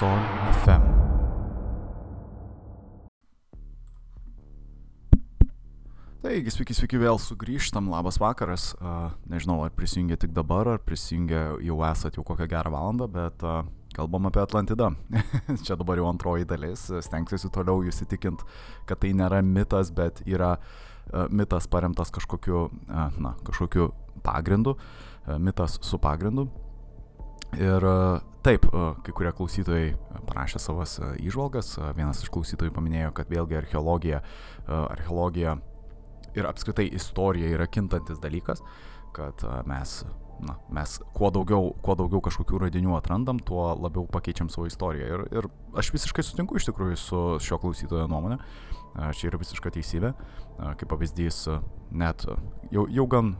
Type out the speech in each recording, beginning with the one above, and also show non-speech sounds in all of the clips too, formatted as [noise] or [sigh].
Sol FM. Taigi, sveiki, sveiki, vėl sugrįžtam, labas vakaras. Uh, nežinau, ar prisijungia tik dabar, ar prisijungia jau esat jau kokią gerą valandą, bet uh, kalbam apie Atlantidą. [laughs] Čia dabar jau antroji dalis. Stengsiuosi toliau jūs įtikint, kad tai nėra mitas, bet yra uh, mitas paremtas kažkokiu, na, kažkokiu pagrindu, mitas su pagrindu. Ir taip, kai kurie klausytojai parašė savas įžvalgas. Vienas iš klausytojų paminėjo, kad vėlgi archeologija, archeologija ir apskritai istorija yra kintantis dalykas, kad mes, na, mes kuo daugiau, kuo daugiau kažkokių radinių atrandam, tuo labiau pakeičiam savo istoriją. Ir, ir aš visiškai sutinku iš tikrųjų su šio klausytojo nuomonė. Čia yra visiška teisybė. Kaip pavyzdys, net jau, jau gan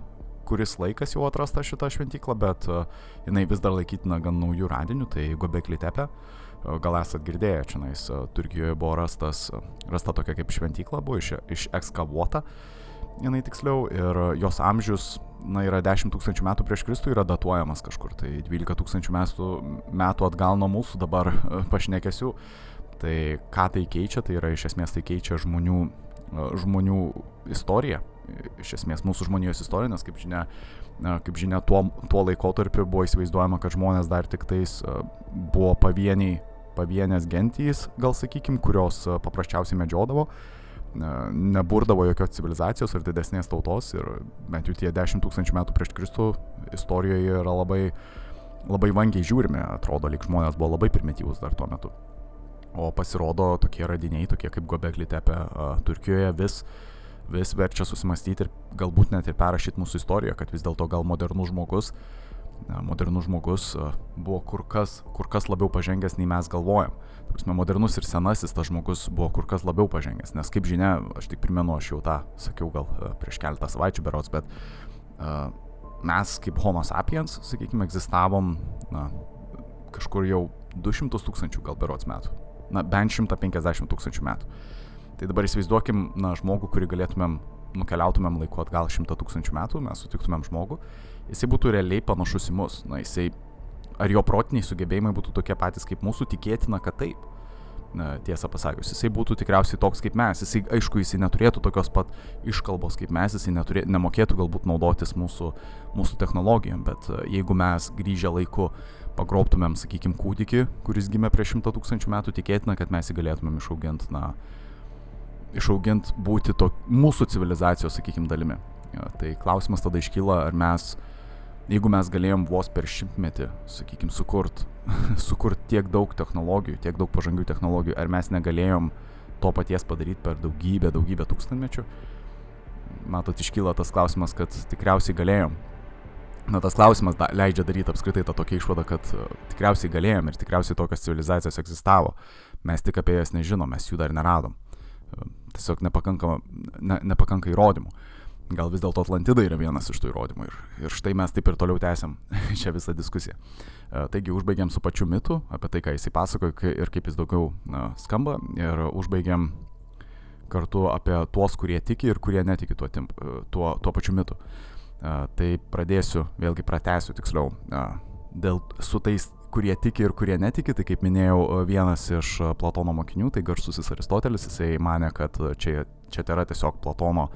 kuris laikas jau atrasta šita šventykla, bet uh, jinai vis dar laikytina gan naujų radinių, tai Gobekli tepe. Uh, gal esat girdėję, čia nais uh, Turkijoje buvo rastas, rasta tokia kaip šventykla, buvo iš, iš ekskavuota, jinai tiksliau, ir jos amžius, na, yra 10 tūkstančių metų prieš Kristų, yra datuojamas kažkur, tai 12 tūkstančių metų, metų atgal nuo mūsų dabar pašnekėsiu. Tai ką tai keičia, tai yra iš esmės tai keičia žmonių, žmonių istoriją, iš esmės mūsų žmonijos istorija, nes kaip žinia, kaip žinia tuo, tuo laikotarpiu buvo įsivaizduojama, kad žmonės dar tik tais buvo pavieniai, pavienės gentys, gal sakykim, kurios paprasčiausiai medžiodavo, neburdavo jokios civilizacijos ar didesnės tautos ir bent jau tie 10 tūkstančių metų prieš Kristų istorijoje yra labai, labai vangiai žiūrimi, atrodo, lyg žmonės buvo labai primityvus dar tuo metu. O pasirodo tokie radiniai, tokie kaip Gobekli tepe Turkijoje vis uh, vis verčia susimastyti ir galbūt net ir perrašyti mūsų istoriją, kad vis dėlto gal modernus žmogus, modernus žmogus buvo kur kas, kur kas labiau pažengęs nei mes galvojam. Prasme, modernus ir senasis tas žmogus buvo kur kas labiau pažengęs, nes kaip žinia, aš tik primenu, aš jau tą sakiau gal prieš keletą savaičių berots, bet uh, mes kaip Homo sapiens, sakykime, egzistavom na, kažkur jau 200 tūkstančių gal berots metų, na bent 150 tūkstančių metų. Tai dabar įsivaizduokim, na, žmogų, kurį galėtumėm, nukeliautumėm laiku atgal šimtą tūkstančių metų, mes sutiktumėm žmogų, jisai būtų realiai panašus į mus. Na, jisai, ar jo protiniai sugebėjimai būtų tokie patys kaip mūsų, tikėtina, kad taip. Na, tiesą pasakius, jisai būtų tikriausiai toks kaip mes. Jisai, aišku, jisai neturėtų tokios pat iškalbos kaip mes, jisai neturė, nemokėtų galbūt naudotis mūsų, mūsų technologijom, bet e, jeigu mes grįžę laiku pagrobtumėm, sakykime, kūdikį, kuris gimė prieš šimtą tūkstančių metų, tikėtina, kad mes jį galėtumėm išauginti, na, išauginti būti to, mūsų civilizacijos, sakykime, dalimi. Tai klausimas tada iškyla, ar mes, jeigu mes galėjom vos per šimtmetį, sakykime, sukurt, [laughs] sukurt tiek daug technologijų, tiek daug pažangių technologijų, ar mes negalėjom to paties padaryti per daugybę, daugybę tūkstantmečių. Matot, iškyla tas klausimas, kad tikriausiai galėjom. Na, tas klausimas da, leidžia daryti apskritai tą tokią išvadą, kad uh, tikriausiai galėjom ir tikriausiai tokios civilizacijos egzistavo. Mes tik apie jas nežinom, mes jų dar neradom tiesiog nepakanka, ne, nepakanka įrodymų. Gal vis dėlto Atlantida yra vienas iš tų įrodymų ir, ir štai mes taip ir toliau tęsiam [laughs] šią visą diskusiją. E, taigi užbaigiam su pačiu mitu, apie tai, ką jisai pasakoja ir kaip jis daugiau na, skamba ir užbaigiam kartu apie tuos, kurie tiki ir kurie netiki tuo, e, tuo, tuo pačiu mitu. E, tai pradėsiu, vėlgi pratęsiu tiksliau, dėl su tais kurie tiki ir kurie netiki, tai kaip minėjau, vienas iš Platono mokinių, tai garsusis Aristotelis, jisai mane, kad čia, čia tai yra tiesiog Platono,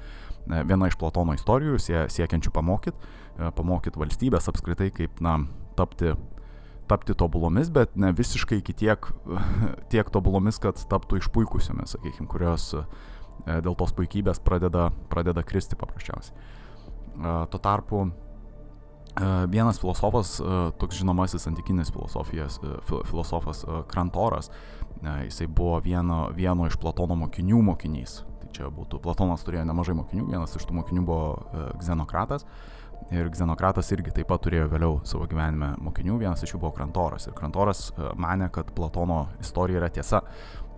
viena iš Platono istorijų, sie, siekiančių pamokyti, pamokyti valstybės apskritai, kaip, na, tapti, tapti tobulomis, bet ne visiškai iki tiek, [laughs] tiek tobulomis, kad taptų išpuikusiomis, sakykime, kurios dėl tos puikybės pradeda, pradeda kristi paprasčiausiai. Tuo tarpu Vienas filosofas, toks žinomasis antikinis filosofas Krantoras, jisai buvo vieno, vieno iš Platono mokinių mokinys. Tai čia būtų, Platonas turėjo nemažai mokinių, vienas iš tų mokinių buvo Xenokratas. Ir Xenokratas irgi taip pat turėjo vėliau savo gyvenime mokinių, vienas iš jų buvo Krantoras. Ir Krantoras mane, kad Platono istorija yra tiesa.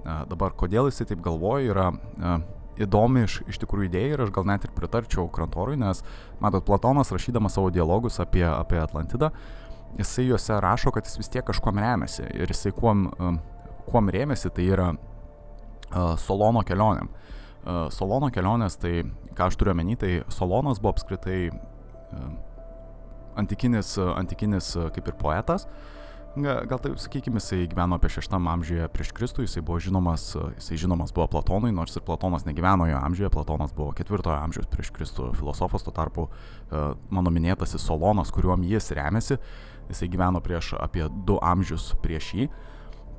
Dabar, kodėl jisai taip galvoja, yra įdomi iš, iš tikrųjų idėja ir aš gal net ir pritarčiau Krantorui, nes, matot, Platonas rašydamas savo dialogus apie, apie Atlantidą, jisai juose rašo, kad jis vis tiek kažkuom remiasi ir jisai kuom, kuom rėmėsi, tai yra uh, Solono kelionėm. Uh, Solono kelionės, tai ką aš turiu omeny, tai Solonas buvo apskritai uh, antikinis, antikinis kaip ir poetas, gal taip sakykime, jisai gyveno apie 6 amžiuje prieš Kristų, jisai buvo žinomas, jisai žinomas buvo Platonui, nors ir Platonas negyveno jo amžiuje, Platonas buvo 4 amžiaus prieš Kristų filosofas, tuo tarpu e, mano minėtasis Solonas, kuriuom jis remiasi, jisai gyveno prieš apie 2 amžius prieš jį.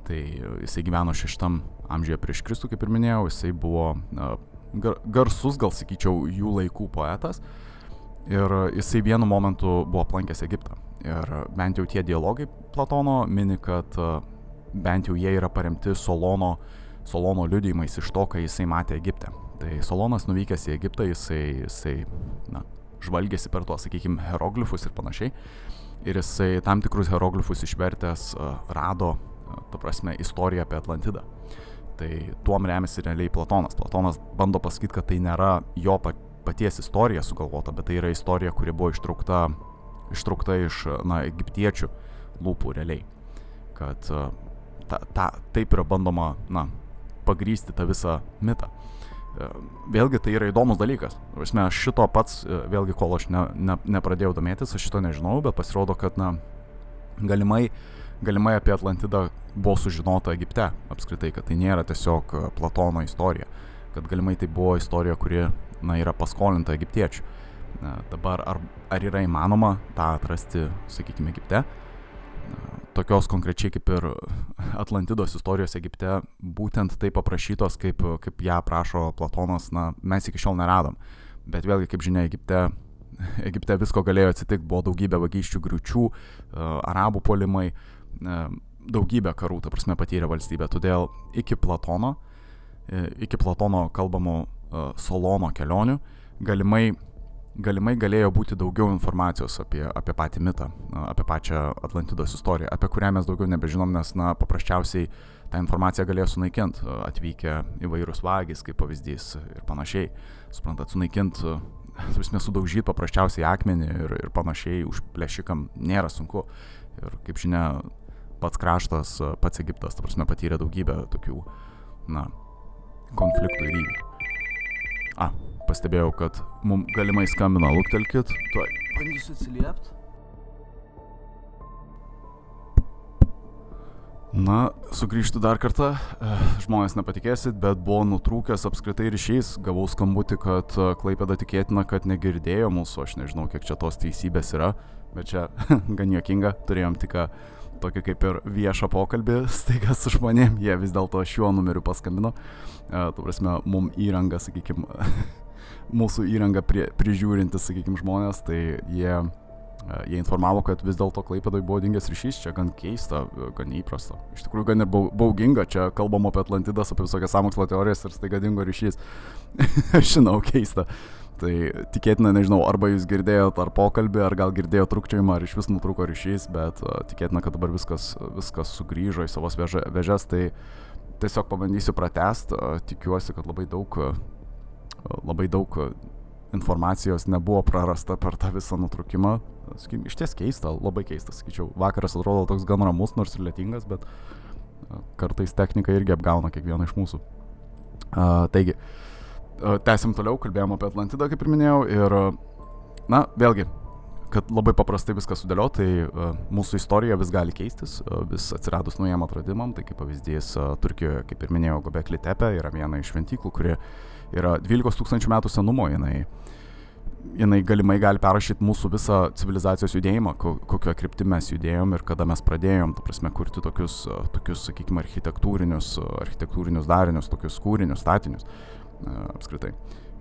Tai jisai gyveno 6 amžiuje prieš Kristų, kaip ir minėjau, jisai buvo garsus, gal sakyčiau, jų laikų poetas. Ir jisai vienu momentu buvo aplankęs Egiptą. Ir bent jau tie dialogai Platono mini, kad e, bent jau jie yra paremti Solono, Solono liudijimais iš to, ką jisai matė Egipte. Tai Solonas nuvykęs į Egiptą, jisai, jisai na, žvalgėsi per tuos, sakykime, hieroglifus ir panašiai. Ir jisai tam tikrus hieroglifus išvertęs uh, rado, uh, ta prasme, istoriją apie Atlantidą. Tai tuom remiasi realiai Platonas. Platonas bando pasakyti, kad tai nėra jo paties istorija sugalvota, bet tai yra istorija, kuri buvo ištraukta ištraukta iš, na, egiptiečių lūpų realiai. Kad ta, ta, taip yra bandoma, na, pagrysti tą visą mitą. E, vėlgi tai yra įdomus dalykas. Vasme, aš šito pats, e, vėlgi kol aš ne, ne, nepradėjau domėtis, aš šito nežinau, bet pasirodo, kad, na, galimai, galimai apie Atlantidą buvo sužinota Egipte apskritai, kad tai nėra tiesiog e, Platono istorija, kad galimai tai buvo istorija, kuri, na, yra paskolinta egiptiečių. Dabar ar, ar yra įmanoma tą atrasti, sakykime, Egipte? Tokios konkrečiai kaip ir Atlantidos istorijos Egipte, būtent taip aprašytos, kaip, kaip ją aprašo Platonas, na, mes iki šiol neradom. Bet vėlgi, kaip žinia, Egipte, Egipte visko galėjo atsitikti, buvo daugybė vagysčių griučių, arabų polimai, daugybė karų, ta prasme, patyrė valstybė. Todėl iki Platono, e, iki Platono kalbamo Solono kelionių, galimai galimai galėjo būti daugiau informacijos apie, apie patį mitą, apie pačią Atlantidos istoriją, apie kurią mes daugiau nebežinom, nes, na, paprasčiausiai tą informaciją galėjo sunaikinti atvykę įvairūs vagys, kaip pavyzdys ir panašiai. Suprantat, sunaikinti, vismės sudaužyti paprasčiausiai akmenį ir, ir panašiai užplėšikam nėra sunku. Ir kaip žinia, pats kraštas, pats Egiptas, ta prasme, patyrė daugybę tokių, na, konfliktų ir įvykių. A, pastebėjau, kad mums galimai skambina, luktelkit. Tuoj. Bandysiu atsiliepti. Na, sugrįžtu dar kartą, eh, žmonės nepatikėsit, bet buvo nutrūkęs apskritai ryšys, gavau skambutį, kad eh, Klaipėda tikėtina, kad negirdėjo mūsų, aš nežinau, kiek čia tos teisybės yra, bet čia [laughs] gan juokinga, turėjom tik tokį kaip ir viešą pokalbį [laughs] staiga su žmonėm, jie vis dėlto šiuo numeriu paskambino, tu prasme, mum įranga, sakykime, [laughs] mūsų įrangą prie, prižiūrintis, sakykime, žmonės, tai jie, e, jie informavo, kad vis dėlto Klaipėdai buvo dingęs ryšys, čia gan keista, e, gan įprasta. Iš tikrųjų, gan ir bauginga, čia kalbam apie Atlantidas, apie visokias samokslo teorijas ir staiga dingo ryšys. [laughs] Žinau, keista. Tai tikėtina, nežinau, arba jūs girdėjote ar pokalbį, ar gal girdėjote trukčiojimą, ar iš vis nutrūko ryšys, bet uh, tikėtina, kad dabar viskas, viskas sugrįžo į savas vežes, tai tiesiog pabandysiu pratest, uh, tikiuosi, kad labai daug uh, labai daug e, informacijos nebuvo prarasta per tą visą nutrukimą. Sakykim, iš ties keista, labai keista, sakyčiau. Vakaras atrodo toks gan ramus, nors ir lėtingas, bet e, kartais technika irgi apgauna kiekvieną iš mūsų. Uh, taigi, uh, tęsim toliau, kalbėjom apie Atlantidą, kaip ir minėjau, ir, na, vėlgi, kad labai paprastai viską sudėliot, tai uh, mūsų istorija vis gali keistis, uh, vis atsiradus naujam atradimam, tai kaip pavyzdys uh, Turkijoje, kaip ir minėjau, Gobekli Tepe yra viena iš šventyklų, kuri uh, yra 12 tūkstančių metų senumo, jinai, jinai galimai gali perrašyti mūsų visą civilizacijos judėjimą, kokią kryptį mes judėjom ir kada mes pradėjom, ta prasme, kurti tokius, tokius sakykime, architektūrinius, architektūrinius darinius, tokius kūrinius, statinius apskritai.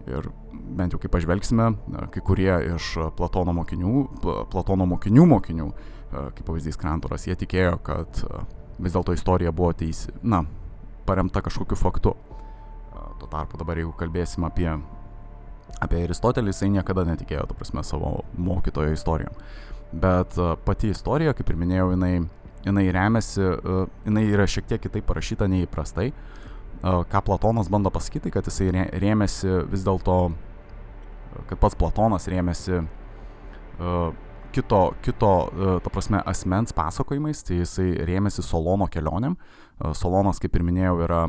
Ir bent jau kaip pažvelgsime, kai kurie iš Platono mokinių, Platono mokinių mokinių, kaip pavyzdys Krantoras, jie tikėjo, kad vis dėlto istorija buvo teisi, na, paremta kažkokiu faktu. Tuo tarpu dabar jeigu kalbėsim apie, apie Aristotelį, jisai niekada netikėjo, tu prasme, savo mokytojo istorijom. Bet uh, pati istorija, kaip ir minėjau, jinai, jinai remiasi, uh, jinai yra šiek tiek kitaip parašyta nei įprastai. Uh, ką Platonas bando pasakyti, kad jisai rėmėsi vis dėlto, kad pats Platonas rėmėsi kito, kito ta prasme, asmens pasakojimais, tai jisai rėmėsi Solono kelioniam. Solonas, kaip ir minėjau, yra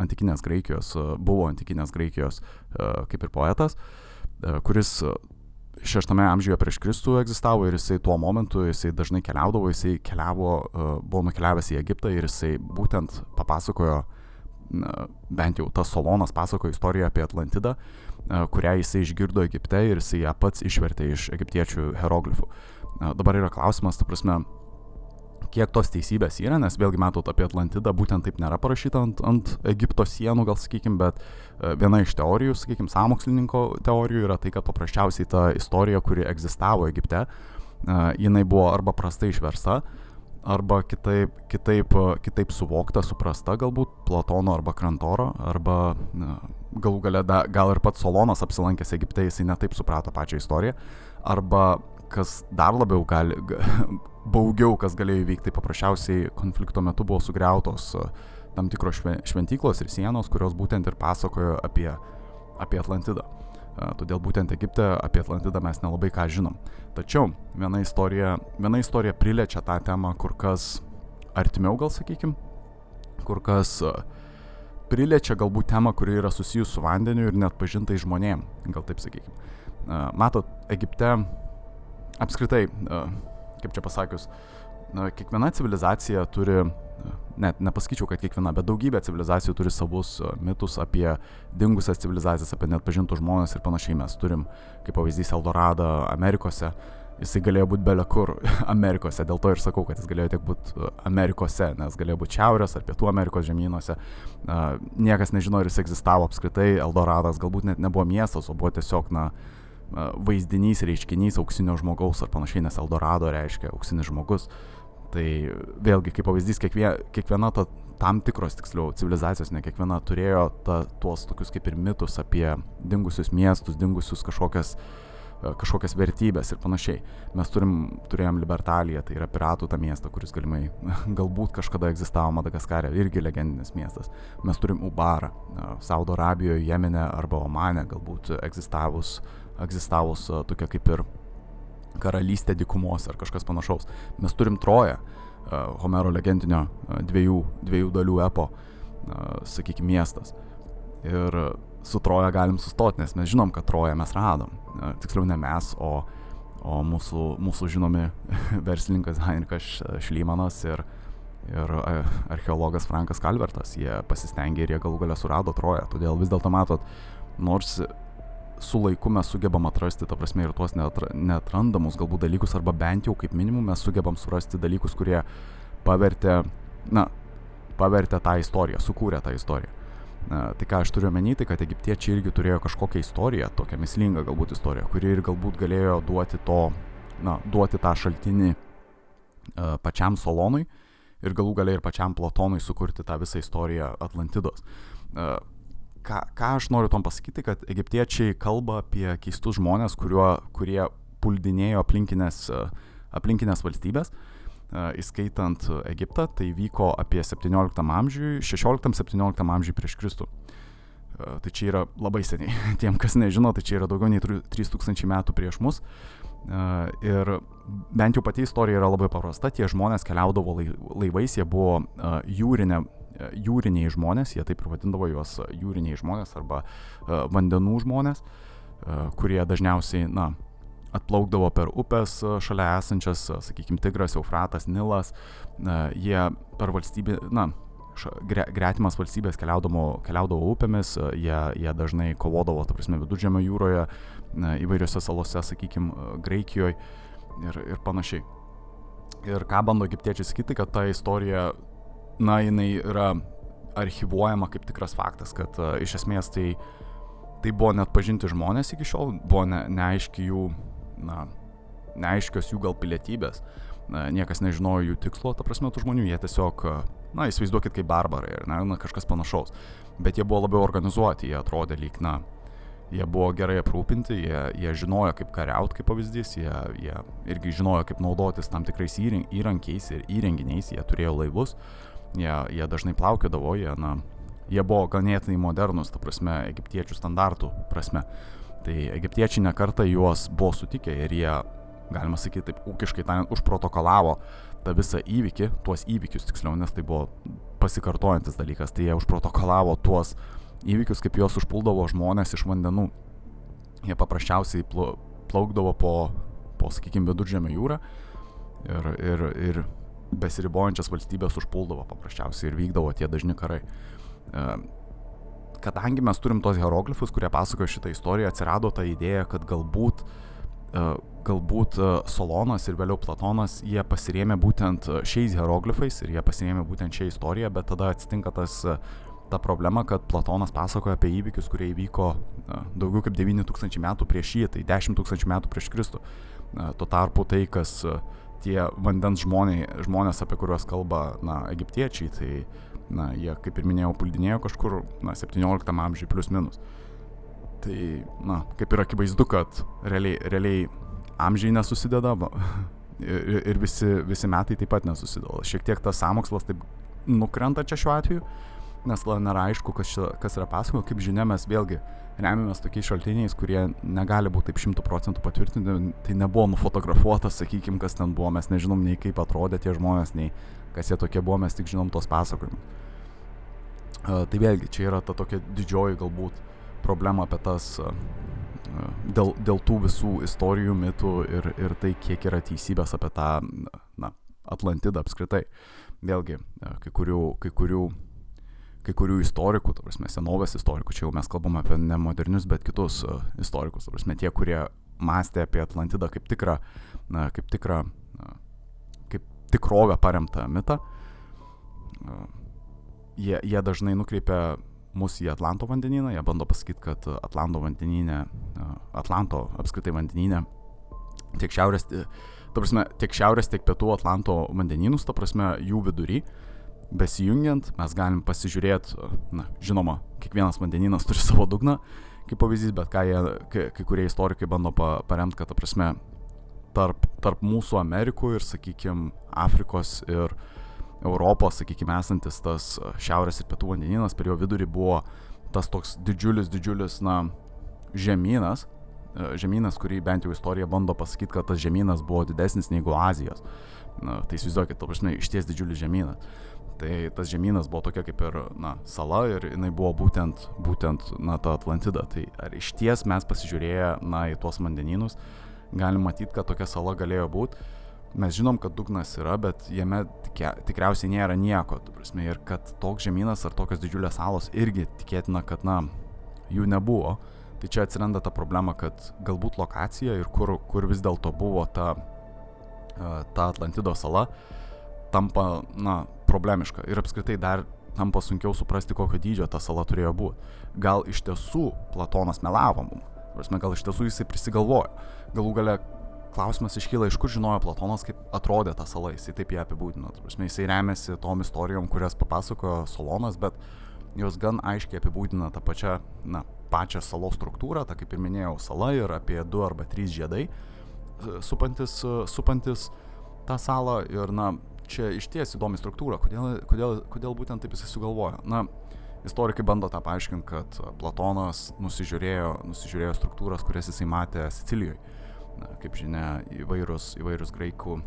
antikinės Graikijos, e, buvo antikinės Graikijos e, kaip ir poetas, e, kuris šeštame amžiuje prieš Kristų egzistavo ir jisai tuo momentu, jisai dažnai keliaudavo, jisai keliavo, buvo nukeliavęs į Egiptą ir jisai būtent papasakojo, bent jau tas Solonas pasakojo istoriją apie Atlantidą, kurią jisai išgirdo Egipte ir jisai ją pats išvertė iš egiptiečių hieroglifų. Dabar yra klausimas, ta prasme, kiek tos teisybės yra, nes vėlgi matot apie Atlantidą būtent taip nėra parašyta ant, ant Egipto sienų, gal sakykim, bet e, viena iš teorijų, sakykim, samokslininko teorijų yra tai, kad paprasčiausiai ta istorija, kuri egzistavo Egipte, e, jinai buvo arba prastai išversta, arba kitaip, kitaip, kitaip suvokta, suprasta galbūt Platono arba Krantoro, arba galų gale da, gal ir pats Solonas apsilankęs Egipte, jisai netaip suprato pačią istoriją, arba kas dar labiau gali, baugiau, kas galėjo įvykti, tai paprasčiausiai konflikto metu buvo sugriautos e, tam tikros šventyklos ir sienos, kurios būtent ir pasakojo apie, apie Atlantidą. E, todėl būtent Egipte apie Atlantidą mes nelabai ką žinom. Tačiau viena istorija, viena istorija priliečia tą temą kur kas artimiau, gal sakykim, kur kas e, priliečia galbūt temą, kuri yra susijusi su vandeniu ir net pažintai žmonėm, gal taip sakykim. Matot, Egipte apskritai kaip čia pasakius, na, kiekviena civilizacija turi, net nepasakyčiau, kad kiekviena, bet daugybė civilizacijų turi savus mitus apie dingusias civilizacijas, apie net pažintų žmonės ir panašiai. Mes turim, kaip pavyzdys, Eldoradą Amerikose. Jisai galėjo būti belė kur [laughs] Amerikose, dėl to ir sakau, kad jis galėjo tiek būti Amerikose, nes galėjo būti Šiaurės ar Pietų Amerikos žemynuose. Niekas nežino, ar jis egzistavo apskritai, Eldoradas galbūt net nebuvo miestas, o buvo tiesiog, na, uh, vaizdinys, reiškinys auksinio žmogaus ar panašiai, nes Eldorado reiškia auksinis žmogus. Tai vėlgi, kaip pavyzdys, kiekvie, kiekviena ta, tam tikros, tiksliau, civilizacijos, ne kiekviena turėjo ta, tuos tokius kaip ir mitus apie dingusius miestus, dingusius kažkokias, kažkokias vertybės ir panašiai. Mes turim, turėjom Libertaliją, tai yra piratų tą miestą, kuris galimai [laughs] galbūt kažkada egzistavo Madagaskarė, irgi legendinis miestas. Mes turim Ubarą, Saudo Arabijoje, Jemene arba Omane galbūt egzistavus egzistavus tokia kaip ir karalystė dykumos ar kažkas panašaus. Mes turim Troją, Homero legendinio dviejų, dviejų dalių epo, sakykime, miestas. Ir su Troja galim sustoti, nes mes žinom, kad Troją mes radom. Tiksliau ne mes, o, o mūsų, mūsų žinomi [laughs] verslininkas Heinrichas Šlymanas ir, ir archeologas Frankas Kalvertas. Jie pasistengė ir jie galų galę surado Troją. Todėl vis dėlto matot, nors su laiku mes sugebam atrasti, ta prasme, ir tuos netrandamus galbūt dalykus, arba bent jau kaip minimum mes sugebam surasti dalykus, kurie pavertė, na, pavertė tą istoriją, sukūrė tą istoriją. Na, tai ką aš turiu omeny, tai kad egiptiečiai irgi turėjo kažkokią istoriją, tokią mislingą galbūt istoriją, kuri ir galbūt galėjo duoti to, na, duoti tą šaltinį uh, pačiam Solonui ir galų galiai ir pačiam Platonui sukurti tą visą istoriją Atlantidos. Uh, ką, ką aš noriu tom pasakyti, kad egiptiečiai kalba apie keistus žmonės, kuriuo, kurie puldinėjo aplinkinės, aplinkinės valstybės, įskaitant Egiptą, tai vyko apie 17 amžiui, 16-17 amžiui prieš Kristų. Tai čia yra labai seniai. [laughs] Tiem, kas nežino, tai čia yra daugiau nei 3000 metų prieš mus. Ir bent jau pati istorija yra labai paprasta. Tie žmonės keliaudavo laivais, jie buvo jūrinė jūriniai žmonės, jie taip ir vadindavo juos jūriniai žmonės arba vandenų žmonės, kurie dažniausiai, na, atplaukdavo per upės šalia esančias, sakykime, Tigras, Eufratas, Nilas, uh, jie per valstybę, na, gre, gretimas valstybės keliaudavo, keliaudavo upėmis, jie, jie dažnai kovodavo, ta prasme, viduržėmio jūroje, įvairiose salose, sakykime, Graikijoje ir, ir panašiai. Ir ką bando egiptiečiai sakyti, kad ta istorija na, jinai yra archivuojama kaip tikras faktas, kad uh, iš esmės tai, tai buvo net pažinti žmonės iki šiol, buvo ne, neaiški jų, na, neaiškios jų gal pilietybės, na, niekas nežinojo jų tikslo, ta prasme, tų žmonių, jie tiesiog, na, įsivaizduokit kaip barbarai, ar ne, na, kažkas panašaus, bet jie buvo labiau organizuoti, jie atrodė lyg, na, jie buvo gerai aprūpinti, jie, jie žinojo, kaip kariauti, kaip pavyzdys, jie, jie irgi žinojo, kaip naudotis tam tikrais įrankiais ir įrenginiais, jie turėjo laivus, uh, Jie, jie dažnai plaukiodavo, jie, na, jie buvo ganėtinai modernus, ta prasme, egiptiečių standartų prasme. Tai egiptiečiai nekarta juos buvo sutikę ir jie, galima sakyti, taip ūkiškai tariant, užprotokolavo tą visą įvykį, tuos įvykius tiksliau, nes tai buvo pasikartojantis dalykas, tai jie užprotokolavo tuos įvykius, kaip juos užpuldavo žmonės iš vandenų. Jie paprasčiausiai plaukdavo po, po sakykime, viduržėmio jūrą ir, ir, ir besiribojančias valstybės užpuldavo paprasčiausiai ir vykdavo tie dažni karai. E, kadangi mes turim tos hieroglifus, kurie pasakoja šitą istoriją, atsirado ta idėja, kad galbūt, e, galbūt Solonas ir vėliau Platonas, jie pasirėmė būtent šiais hieroglifais ir jie pasirėmė būtent šią istoriją, bet tada atsitinka tas ta problema, kad Platonas pasakoja apie įvykius, kurie įvyko daugiau kaip 9000 metų prieš jį, tai 10 tūkstančių metų prieš Kristų. Tuo tarpu tai, kas tie vandens žmonės, žmonės apie kuriuos kalba na, egiptiečiai, tai na, jie, kaip ir minėjau, puldinėjo kažkur na, 17 amžiui plus minus. Tai, na, kaip ir akivaizdu, kad realiai, realiai amžiai nesusideda [laughs] ir, ir visi, visi metai taip pat nesusideda. Šiek tiek tas samokslas taip nukrenta čia šiuo atveju, nes nėra aišku, kas, čia, kas yra pasakojama. Kaip žinia, mes vėlgi remiamės tokiais šaltiniais, kurie negali būti taip šimtų procentų patvirtinti. Tai nebuvo nufotografuotas, sakykime, kas ten buvo, mes nežinom nei kaip atrodė tie žmonės, nei kas jie tokie buvo, mes tik žinom tos pasakojimus. Uh, tai vėlgi, čia yra ta tokia didžioji galbūt problema apie tas, uh, dėl, dėl tų visų istorijų, mitų ir, ir tai, kiek yra teisybės apie tą, na, Atlantidą apskritai. Vėlgi, kai kurių, kai kurių kai kurių istorikų, ta prasme, senovės istorikų, čia jau mes kalbame apie ne modernius, bet kitus uh, istorikus, ta prasme, tie, kurie mąstė apie Atlantidą kaip tikrą, na, kaip tikrą, na, kaip tikrovę paremtą mitą, uh, jie, jie dažnai nukreipia mus į Atlanto vandenyną, jie bando pasakyti, kad Atlanto vandenyne, uh, Atlanto apskritai vandenyne, tiek šiaurės, ta prasme, tiek šiaurės, tiek pietų Atlanto vandenynus, ta prasme, jų vidury, uh, besijungiant mes galim pasižiūrėti, na, žinoma, kiekvienas vandenynas turi [laughs] savo dugną, kaip pavyzdys, bet ką jie, kai, kai kurie istorikai bando pa, paremti, kad, ta prasme, tarp, tarp mūsų Amerikų ir, sakykime, Afrikos ir Europos, sakykime, esantis tas šiaurės ir pietų vandenynas, per jo vidurį buvo tas toks didžiulis, didžiulis, na, žemynas, žemynas, kurį bent jau istorija bando pasakyti, kad tas žemynas buvo didesnis negu Azijos. Na, tai įsivaizduokit, ta prasme, iš ties didžiulis žemynas. Tai tas žemynas buvo tokia kaip ir, na, sala ir jinai buvo būtent, būtent, na, ta Atlantida. Tai ar iš ties mes pasižiūrėję, na, į tuos vandenynus, galim matyti, kad tokia sala galėjo būti. Mes žinom, kad dugnas yra, bet jame tikriausiai nėra nieko. Prasme, ir kad toks žemynas ar tokios didžiulės salos irgi tikėtina, kad, na, jų nebuvo. Tai čia atsiranda ta problema, kad galbūt lokacija ir kur, kur vis dėlto buvo ta, ta Atlantido sala, tampa, na, problemiška ir apskritai dar tampa sunkiau suprasti, kokio dydžio ta sala turėjo būti. Gal iš tiesų Platonas melavo mum, prasme, gal iš tiesų jisai prisigalvojo. Galų gale klausimas iškyla, iš kur žinojo Platonas, kaip atrodė ta sala, jisai taip ją apibūdino. Prasme, jisai remiasi tom istorijom, kurias papasakojo Solonas, bet jos gan aiškiai apibūdina tą pačią, na, pačią salos struktūrą, tą kaip ir minėjau, sala ir apie du arba trys žiedai supantis, supantis tą salą ir, na, čia iš ties įdomi struktūra, kodėl, kodėl, kodėl būtent taip jisai sugalvojo. Na, istorikai bando tą paaiškinti, kad Platonas nusižiūrėjo, nusižiūrėjo struktūras, kurias jisai matė Sicilijoje. Na, kaip žinia, įvairūs, įvairūs graikų,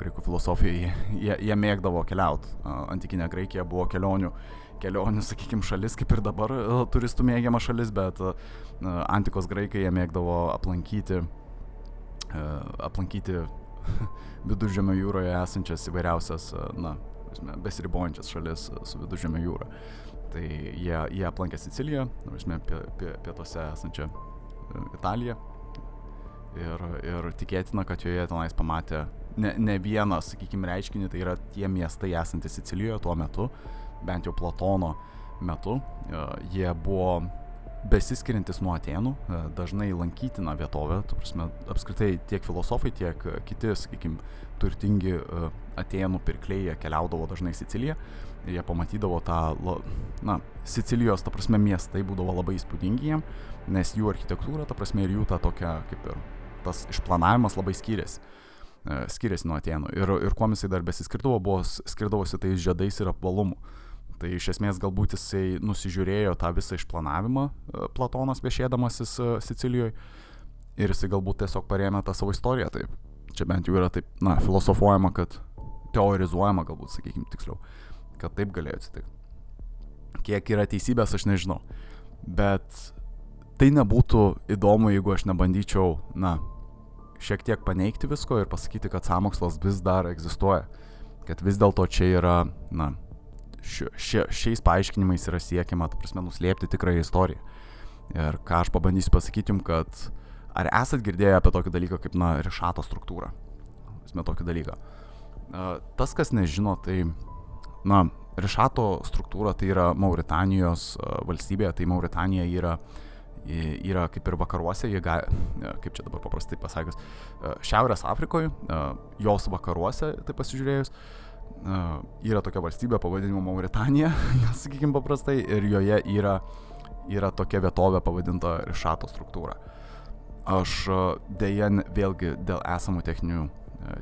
graikų filosofijai, jie, jie mėgdavo keliauti. Antikinė Graikija buvo kelionių, kelionių, sakykime, šalis, kaip ir dabar turistų mėgiama šalis, bet antikos graikai jie mėgdavo aplankyti, aplankyti [laughs] viduržėmio jūroje esančias įvairiausias, na, besiribojančias šalis su viduržėmio jūra. Tai jie, jie aplankė Siciliją, prasme, pietuose esančią e, Italiją. Ir, ir tikėtina, kad joje tenais pamatė ne, ne vieną, sakykime, reiškinį, tai yra tie miestai esantys Sicilijoje tuo metu, bent jau Platono metu. E, jie buvo besiskiriantis nuo Atenų, e, dažnai lankytina vietovė, prasme, apskritai tiek filosofai, tiek e, kiti, sakykime, turtingi e, Atenų pirkliai keliaudavo dažnai Siciliją ir jie pamatydavo tą, na, Sicilijos, ta prasme, miestai būdavo labai įspūdingi jiem, nes jų architektūra, ta prasme, ir jų ta tokia, kaip ir tas išplanavimas labai skiriasi skiriasi nuo Atenų. Ir, ir kuo jisai dar besiskirdavo, buvo skirdavosi tais žiedais ir apvalumu. Tai iš esmės galbūt jisai nusižiūrėjo tą visą išplanavimą e, Platonas viešėdamasis e, Sicilijoje ir jisai galbūt tiesiog parėmė tą savo istoriją. Taip. Čia bent jau yra taip, na, filosofuojama, kad teorizuojama galbūt, sakykime tiksliau, kad taip galėjo atsitikti. Kiek yra teisybės, aš nežinau. Bet tai nebūtų įdomu, jeigu aš nebandyčiau, na, šiek tiek paneigti visko ir pasakyti, kad samokslas vis dar egzistuoja. Kad vis dėlto čia yra, na, šia, šia, šiais paaiškinimais yra siekiama, ta prasme, nuslėpti tikrąją istoriją. Ir ką aš pabandysiu pasakyti jums, kad ar esat girdėję apie tokį dalyką kaip, na, rišato struktūrą? Esmė tokį dalyką. Tas, kas nežino, tai, na, rišato struktūra tai yra Mauritanijos valstybė, tai Mauritanija yra yra kaip ir vakaruose, jie gali, kaip čia dabar paprastai pasakius, Šiaurės Afrikoje, jos vakaruose, tai pasižiūrėjus, yra tokia valstybė pavadinimu Mauritanija, [laughs] sakykime paprastai, ir joje yra, yra tokia vietovė pavadinta Rišato struktūra. Aš dėja vėlgi dėl esamų techninių,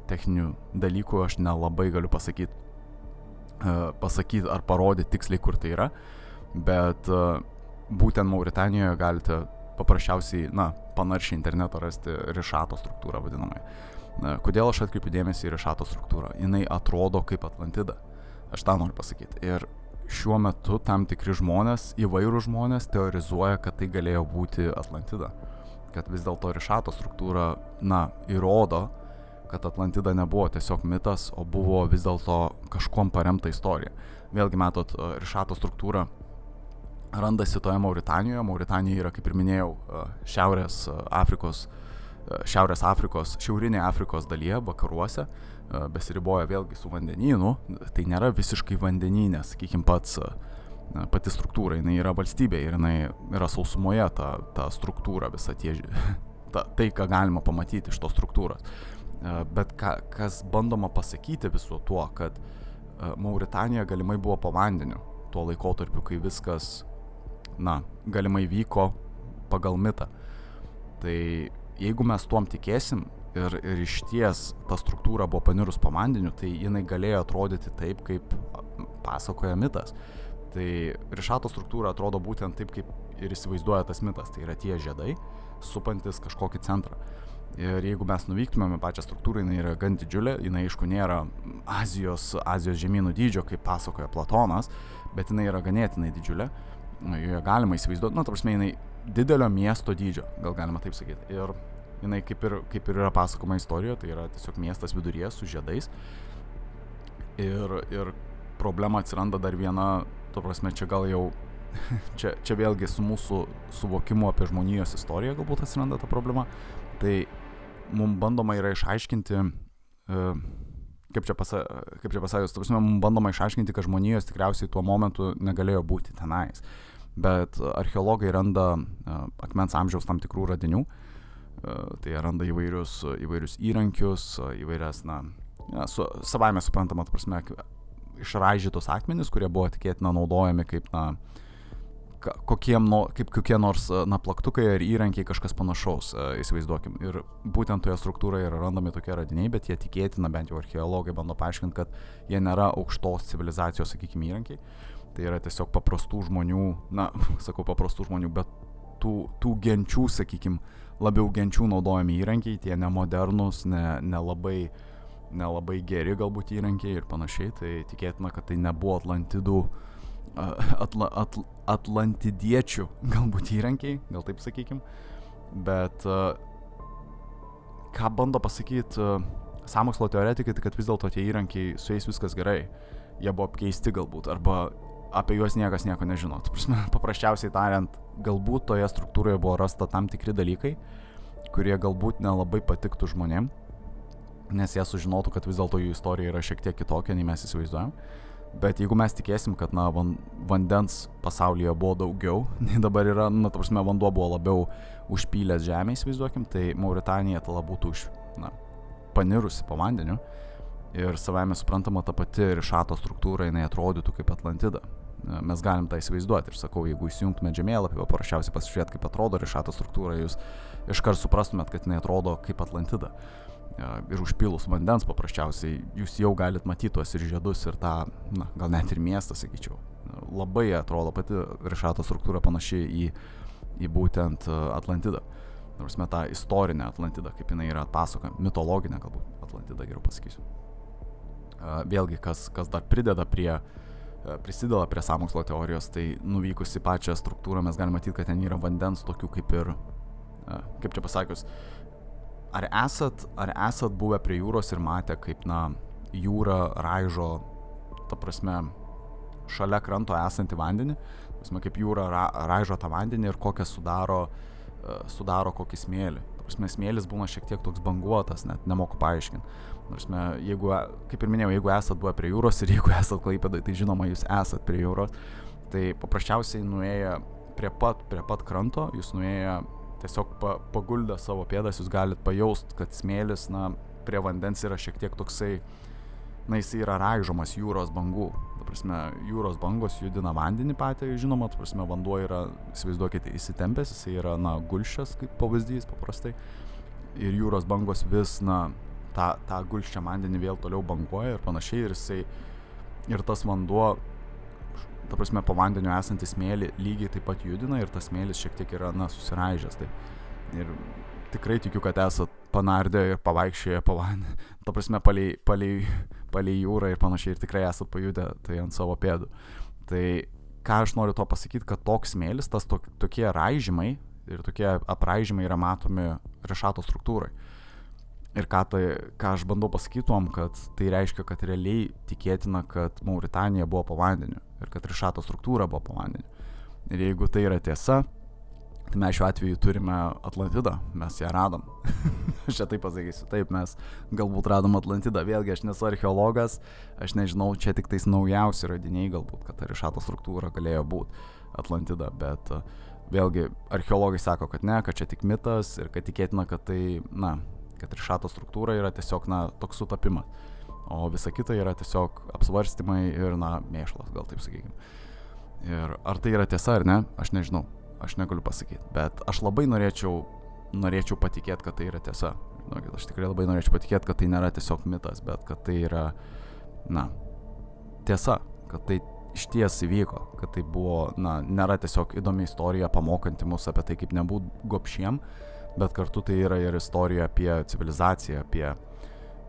techninių dalykų aš nelabai galiu pasakyti, pasakyti ar parodyti tiksliai, kur tai yra, bet būtent Mauritanijoje galite paprasčiausiai, na, panaršį internetą rasti rišato struktūrą vadinamai. Kodėl aš atkreipiu dėmesį į rišato struktūrą? Jis atrodo kaip Atlantida. Aš tą noriu pasakyti. Ir šiuo metu tam tikri žmonės, įvairūs žmonės teorizuoja, kad tai galėjo būti Atlantida. Kad vis dėlto rišato struktūra, na, įrodo, kad Atlantida nebuvo tiesiog mitas, o buvo vis dėlto kažkom paremta istorija. Vėlgi matot, rišato struktūra randasi toje Mauritanijoje. Mauritanija yra, kaip ir minėjau, Šiaurės Afrikos, e, Šiaurės Afrikos, šiaurinė Afrikos dalyje, vakaruose, besiriboja vėlgi su vandenynu. Tai nėra visiškai vandenynė, sakykime, pats pati struktūra, jinai yra valstybė ir jinai yra sausumoje ta, ta struktūra, visa tie, [laughs] ta, tai, ką galima pamatyti iš tos struktūros. Bet ka, kas bandoma pasakyti visu tuo, kad Mauritanija galimai buvo po vandeniu tuo laikotarpiu, kai viskas na, galimai vyko pagal mitą. Tai jeigu mes tuom tikėsim ir, ir iš ties ta struktūra buvo panirus po vandeniu, tai jinai galėjo atrodyti taip, kaip pasakoja mitas. Tai rišato struktūra atrodo būtent taip, kaip ir įsivaizduoja tas mitas. Tai yra tie žiedai, supantis kažkokį centrą. Ir jeigu mes nuvyktumėme pačią struktūrą, jinai yra gan didžiulė, jinai aišku nėra Azijos, Azijos žemynų dydžio, kaip pasakoja Platonas, bet jinai yra ganėtinai didžiulė nu, joje galima įsivaizduoti, nu, ta prasme, jinai didelio miesto dydžio, gal galima taip sakyti. Ir jinai kaip ir, kaip ir yra pasakoma istorijoje, tai yra tiesiog miestas viduryje su žiedais. Ir, ir problema atsiranda dar viena, to prasme, čia gal jau, [laughs] čia, čia vėlgi su mūsų suvokimu apie žmonijos istoriją galbūt atsiranda ta problema. Tai mums bandoma yra išaiškinti, uh, kaip čia, pasa, kaip čia pasakius, tu prasme, mums bandoma išaiškinti, kad žmonijos tikriausiai tuo momentu negalėjo būti tenais. Bet archeologai randa uh, akmens amžiaus tam tikrų radinių, uh, tai randa įvairius, įvairius įrankius, įvairias, na, su, savaime suprantama, tu prasme, išraižytus akmenis, kurie buvo tikėtina naudojami kaip, na, kokiem, kaip kokie nors na, plaktukai ar įrankiai kažkas panašaus, įsivaizduokim. Ir būtent toje struktūroje yra randami tokie radiniai, bet jie tikėtina, bent jau archeologai bando paaiškinti, kad jie nėra aukštos civilizacijos, sakykime, įrankiai. Tai yra tiesiog paprastų žmonių, na, [laughs] sakau paprastų žmonių, bet tų, tų genčių, sakykime, labiau genčių naudojami įrankiai, tie nemodernus, nelabai ne, ne nelabai geri galbūt įrankiai ir panašiai. Tai tikėtina, kad tai nebuvo Atlantidų atla, atl, atlantidiečių [laughs] galbūt įrankiai, gal taip sakykim, bet ką bando pasakyti samokslo teoretikai, tai kad vis dėlto tie įrankiai, su jais viskas gerai, jie buvo apkeisti galbūt, arba apie juos niekas nieko nežino. Prasme, [laughs] paprasčiausiai tariant, galbūt toje struktūroje buvo rasta tam tikri dalykai, kurie galbūt nelabai patiktų žmonėm, nes jie sužinotų, kad vis dėlto jų istorija yra šiek tiek kitokia, nei mes įsivaizduojam. Bet jeigu mes tikėsim, kad na, van, vandens pasaulyje buvo daugiau, [laughs] nei dabar yra, na, ta prasme, vanduo buvo labiau užpylęs žemę, įsivaizduokim, tai Mauritanija tada būtų už, na, panirusi po vandeniu. Ir savame suprantama, ta pati rišato struktūra, jinai atrodytų kaip Atlantida. Mes galim tą įsivaizduoti. Ir sakau, jeigu įsijungtume žemėlapį, paprasčiausiai pasižiūrėt, kaip atrodo rišato struktūra, jūs iškart suprastumėt, kad jinai atrodo kaip Atlantida ir užpilus vandens paprasčiausiai jūs jau galit matyti tuos ir žiedus ir tą, na, gal net ir miestą, sakyčiau. Labai atrodo pati Rišato struktūra panaši į, į būtent Atlantidą. Nors met tą istorinę Atlantidą, kaip jinai yra atpasakojama, mitologinę galbūt Atlantidą geriau pasakysiu. Vėlgi, kas, kas dar prideda prie, prisideda prie samokslo teorijos, tai nuvykus į pačią struktūrą mes galime matyti, kad ten yra vandens tokių kaip ir, kaip čia pasakius, ar esat, ar esat buvę prie jūros ir matę, kaip, na, jūra raižo, ta prasme, šalia kranto esantį vandenį, prasme, kaip jūra ra, raižo tą vandenį ir kokią sudaro, uh, sudaro kokį smėlį. Prasme, smėlis būna šiek tiek toks banguotas, net nemoku paaiškinti. Prasme, jeigu, kaip ir minėjau, jeigu esat buvę prie jūros ir [laughs] jeigu esat klaipėdai, tai žinoma, jūs esat prie jūros, tai paprasčiausiai nuėję prie pat, prie pat kranto, jūs nuėję tiesiog pa, paguldę savo pėdas, jūs galite pajaust, kad smėlis, na, prie vandens yra šiek tiek toksai, na, jis yra raižomas jūros bangų. Ta prasme, jūros bangos judina vandenį patį, žinoma, ta prasme, vanduo yra, įsivaizduokite, įsitempęs, jis yra, na, gulščias, kaip pavyzdys paprastai. Ir jūros bangos vis, na, tą, tą gulščią vandenį vėl toliau banguoja ir panašiai. Ir jisai, ir tas vanduo ta prasme, po vandeniu esantį smėlį lygiai taip pat judina ir tas smėlis šiek tiek yra, na, susiraižęs. Tai. Ir tikrai tikiu, kad esat panardę ir pavaikščioję po vandenį, ta prasme, palei, palei, palei jūrą ir panašiai, ir tikrai esat pajudę tai ant savo pėdų. Tai ką aš noriu to pasakyti, kad toks smėlis, tas to, tokie raižymai ir tokie apraižymai yra matomi rešato struktūrai. Ir ką, tai, ką aš bandau pasakytom, kad tai reiškia, kad realiai tikėtina, kad Mauritanija buvo po vandeniu ir kad Rišato struktūra buvo po vandeniu. Ir jeigu tai yra tiesa, tai mes šiuo atveju turime Atlantidą, mes ją radom. [laughs] aš čia taip pasakysiu, taip mes galbūt radom Atlantidą, vėlgi aš nesu archeologas, aš nežinau, čia tik tais naujausi radiniai galbūt, kad ta Rišato struktūra galėjo būti Atlantida, bet vėlgi archeologai sako, kad ne, kad čia tik mitas ir kad tikėtina, kad tai, na, kad trišato struktūra yra tiesiog, na, toks sutapimas. O visa kita yra tiesiog apsvarstymai ir, na, mėšlas, gal taip sakykime. Ir ar tai yra tiesa ar ne, aš nežinau, aš negaliu pasakyti. Bet aš labai norėčiau, norėčiau patikėti, kad tai yra tiesa. Žinokit, aš tikrai labai norėčiau patikėti, kad tai nėra tiesiog mitas, bet kad tai yra, na, tiesa, kad tai iš ties įvyko, kad tai buvo, na, nėra tiesiog įdomi istorija pamokanti mus apie tai, kaip nebūt gopšiem, bet kartu tai yra ir istorija apie civilizaciją, apie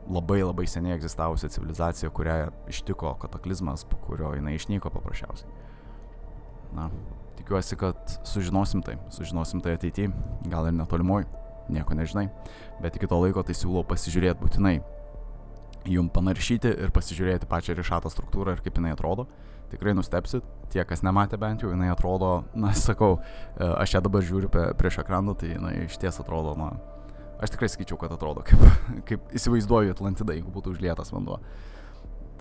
labai labai seniai egzistavusią civilizaciją, kurią ištiko kataklizmas, po kurio jinai išnyko paprasčiausiai. Na, tikiuosi, kad sužinosim tai, sužinosim tai ateityje, gal ir netolimoj, nieko nežinai, bet iki to laiko tai siūlau pasižiūrėti būtinai, jum panaršyti ir pasižiūrėti pačią rišato struktūrą ir kaip jinai atrodo tikrai nustepsit, tie, kas nematė bent jau, jinai atrodo, na, sakau, e, aš ją dabar žiūriu prieš ekraną, tai jinai iš ties atrodo, na, aš tikrai sakyčiau, kad atrodo kaip, [laughs] kaip įsivaizduoju Atlantidą, jeigu būtų užlietas vanduo.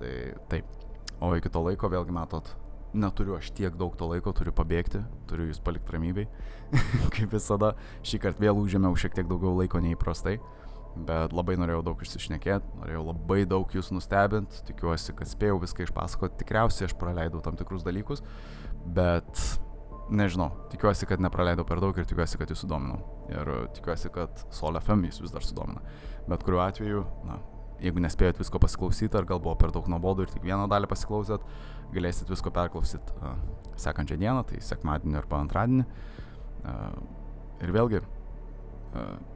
Tai taip. O iki to laiko, vėlgi matot, neturiu aš tiek daug to laiko, turiu pabėgti, turiu jūs palikti ramybei. [laughs] kaip visada, šį kartą vėl užėmiau šiek tiek daugiau laiko neįprastai. Uh, bet labai norėjau daug išsišnekėti, norėjau labai daug jūs nustebinti, tikiuosi, kad spėjau viską išpasakoti, tikriausiai aš praleidau tam tikrus dalykus, bet nežinau, tikiuosi, kad nepraleidau per daug ir tikiuosi, kad jūs sudominau. Ir tikiuosi, kad Sol FM jūs vis dar sudomina. Bet kuriuo atveju, na, jeigu nespėjot visko pasiklausyti, ar gal buvo per daug nuobodu ir tik vieną dalį pasiklausėt, galėsit visko perklausyti uh, sekančią dieną, tai sekmadienį arba antradienį. Uh, ir vėlgi,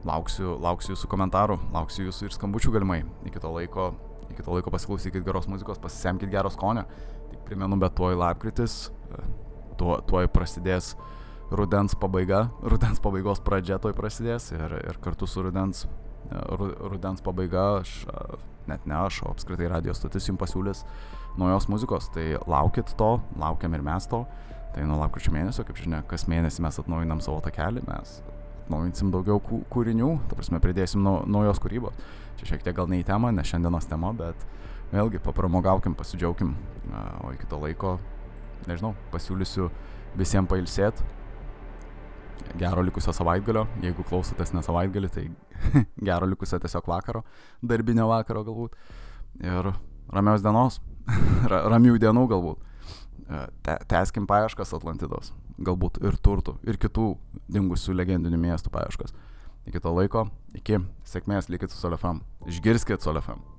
lauksiu, lauksiu jūsų komentarų, lauksiu jūsų ir skambučių galimai. Iki to laiko, iki to laiko pasiklausykit geros muzikos, pasisemkit gero skonio. Tik primenu, bet tuoj lapkritis, tuo, tuoj prasidės rudens pabaiga, rudens pabaigos pradžia tuoj prasidės ir, ir kartu su rudens, rudens pabaiga aš, net ne aš, o apskritai radijos stotis jums pasiūlys naujos muzikos. Tai laukit to, laukiam ir mes to. Tai nuo lapkričio mėnesio, kaip žinia, kas mėnesį mes atnaujinam savo takelį, mes atnaujinsim daugiau kūrinių, ta prasme, pridėsim nau, naujos kūrybos. Čia šiek tiek gal ne į temą, ne šiandienos tema, bet vėlgi papramogaukim, pasidžiaugkim, o iki to laiko, nežinau, pasiūlysiu visiems pailsėti. Gero likusio savaitgalio, jeigu klausotės ne savaitgalį, tai [laughs] gero likusio tiesiog vakaro, darbinio vakaro galbūt. Ir ramios dienos, [laughs] ramių dienų galbūt. Te, teskim paieškas Atlantidos galbūt ir turtų, ir kitų dingusių legendinių miestų paieškas. Iki to laiko, iki sėkmės likit su Solefam. Išgirskit Solefam.